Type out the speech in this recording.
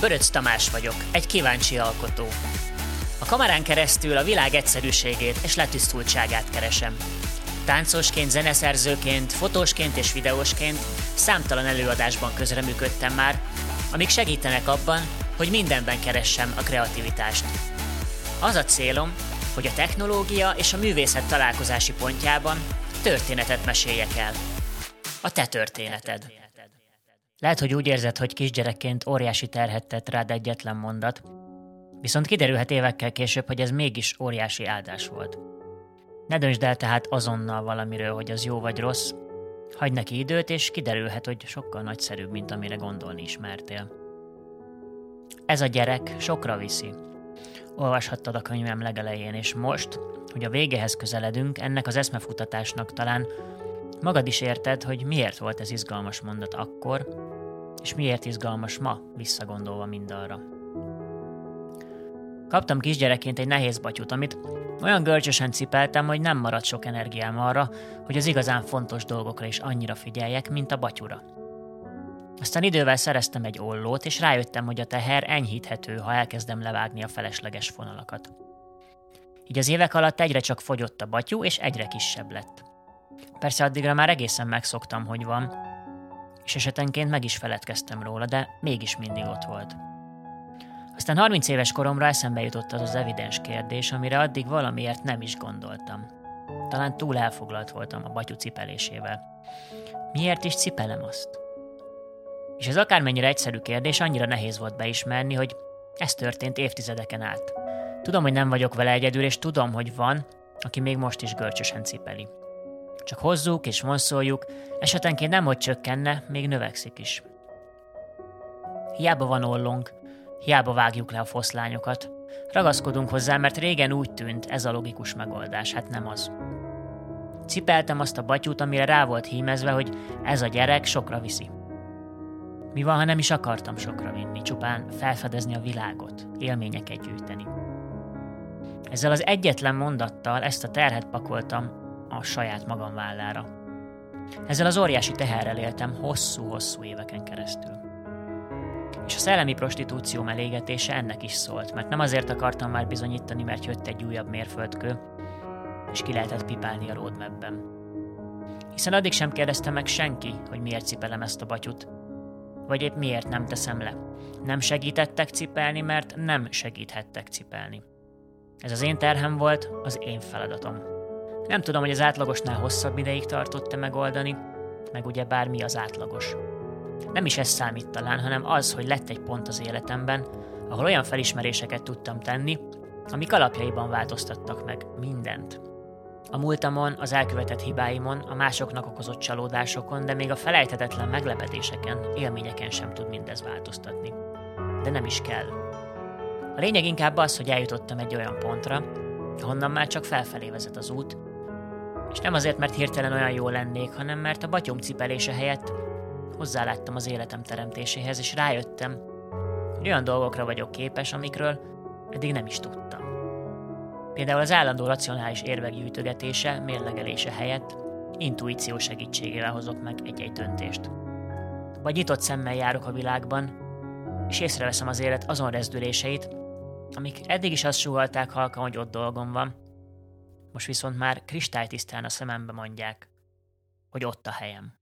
Böröc Tamás vagyok, egy kíváncsi alkotó. A kamerán keresztül a világ egyszerűségét és letisztultságát keresem. Táncosként, zeneszerzőként, fotósként és videósként számtalan előadásban közreműködtem már, amik segítenek abban, hogy mindenben keressem a kreativitást. Az a célom, hogy a technológia és a művészet találkozási pontjában történetet meséljek el. A te történeted. Lehet, hogy úgy érzed, hogy kisgyerekként óriási terhet tett rád egyetlen mondat, viszont kiderülhet évekkel később, hogy ez mégis óriási áldás volt. Ne döntsd el tehát azonnal valamiről, hogy az jó vagy rossz, hagyd neki időt, és kiderülhet, hogy sokkal nagyszerűbb, mint amire gondolni ismertél. Ez a gyerek sokra viszi. Olvashattad a könyvem legelején, és most, hogy a végéhez közeledünk, ennek az eszmefutatásnak talán magad is érted, hogy miért volt ez izgalmas mondat akkor, és miért izgalmas ma, visszagondolva mindarra. Kaptam kisgyerekként egy nehéz batyut, amit olyan görcsösen cipeltem, hogy nem maradt sok energiám arra, hogy az igazán fontos dolgokra is annyira figyeljek, mint a batyura. Aztán idővel szereztem egy ollót, és rájöttem, hogy a teher enyhíthető, ha elkezdem levágni a felesleges fonalakat. Így az évek alatt egyre csak fogyott a batyú, és egyre kisebb lett. Persze addigra már egészen megszoktam, hogy van, és esetenként meg is feledkeztem róla, de mégis mindig ott volt. Aztán 30 éves koromra eszembe jutott az az evidens kérdés, amire addig valamiért nem is gondoltam. Talán túl elfoglalt voltam a batyú cipelésével. Miért is cipelem azt? És ez akármennyire egyszerű kérdés, annyira nehéz volt beismerni, hogy ez történt évtizedeken át. Tudom, hogy nem vagyok vele egyedül, és tudom, hogy van, aki még most is görcsösen cipeli. Csak hozzuk és vonszoljuk, esetenként nem hogy csökkenne, még növekszik is. Hiába van ollónk, hiába vágjuk le a foszlányokat. Ragaszkodunk hozzá, mert régen úgy tűnt, ez a logikus megoldás, hát nem az. Cipeltem azt a batyút, amire rá volt hímezve, hogy ez a gyerek sokra viszi. Mi van, ha nem is akartam sokra vinni, csupán felfedezni a világot, élményeket gyűjteni. Ezzel az egyetlen mondattal ezt a terhet pakoltam a saját magam vállára. Ezzel az óriási teherrel éltem hosszú-hosszú éveken keresztül. És a szellemi prostitúció elégetése ennek is szólt, mert nem azért akartam már bizonyítani, mert jött egy újabb mérföldkő, és ki lehetett pipálni a roadmapben. Hiszen addig sem kérdezte meg senki, hogy miért cipelem ezt a batyut, vagy épp miért nem teszem le. Nem segítettek cipelni, mert nem segíthettek cipelni. Ez az én terhem volt, az én feladatom. Nem tudom, hogy az átlagosnál hosszabb ideig tartott-e megoldani, meg ugye bármi az átlagos. Nem is ez számít talán, hanem az, hogy lett egy pont az életemben, ahol olyan felismeréseket tudtam tenni, amik alapjaiban változtattak meg mindent. A múltamon, az elkövetett hibáimon, a másoknak okozott csalódásokon, de még a felejthetetlen meglepetéseken, élményeken sem tud mindez változtatni. De nem is kell. A lényeg inkább az, hogy eljutottam egy olyan pontra, honnan már csak felfelé vezet az út, és nem azért, mert hirtelen olyan jó lennék, hanem mert a batyom cipelése helyett hozzáláttam az életem teremtéséhez, és rájöttem, hogy olyan dolgokra vagyok képes, amikről eddig nem is tudtam. Például az állandó racionális érvek gyűjtögetése, mérlegelése helyett intuíció segítségével hozok meg egy-egy döntést. Vagy nyitott szemmel járok a világban, és észreveszem az élet azon rezdüléseit, amik eddig is azt sugalták halkan, hogy ott dolgom van, most viszont már kristálytisztán a szemembe mondják, hogy ott a helyem.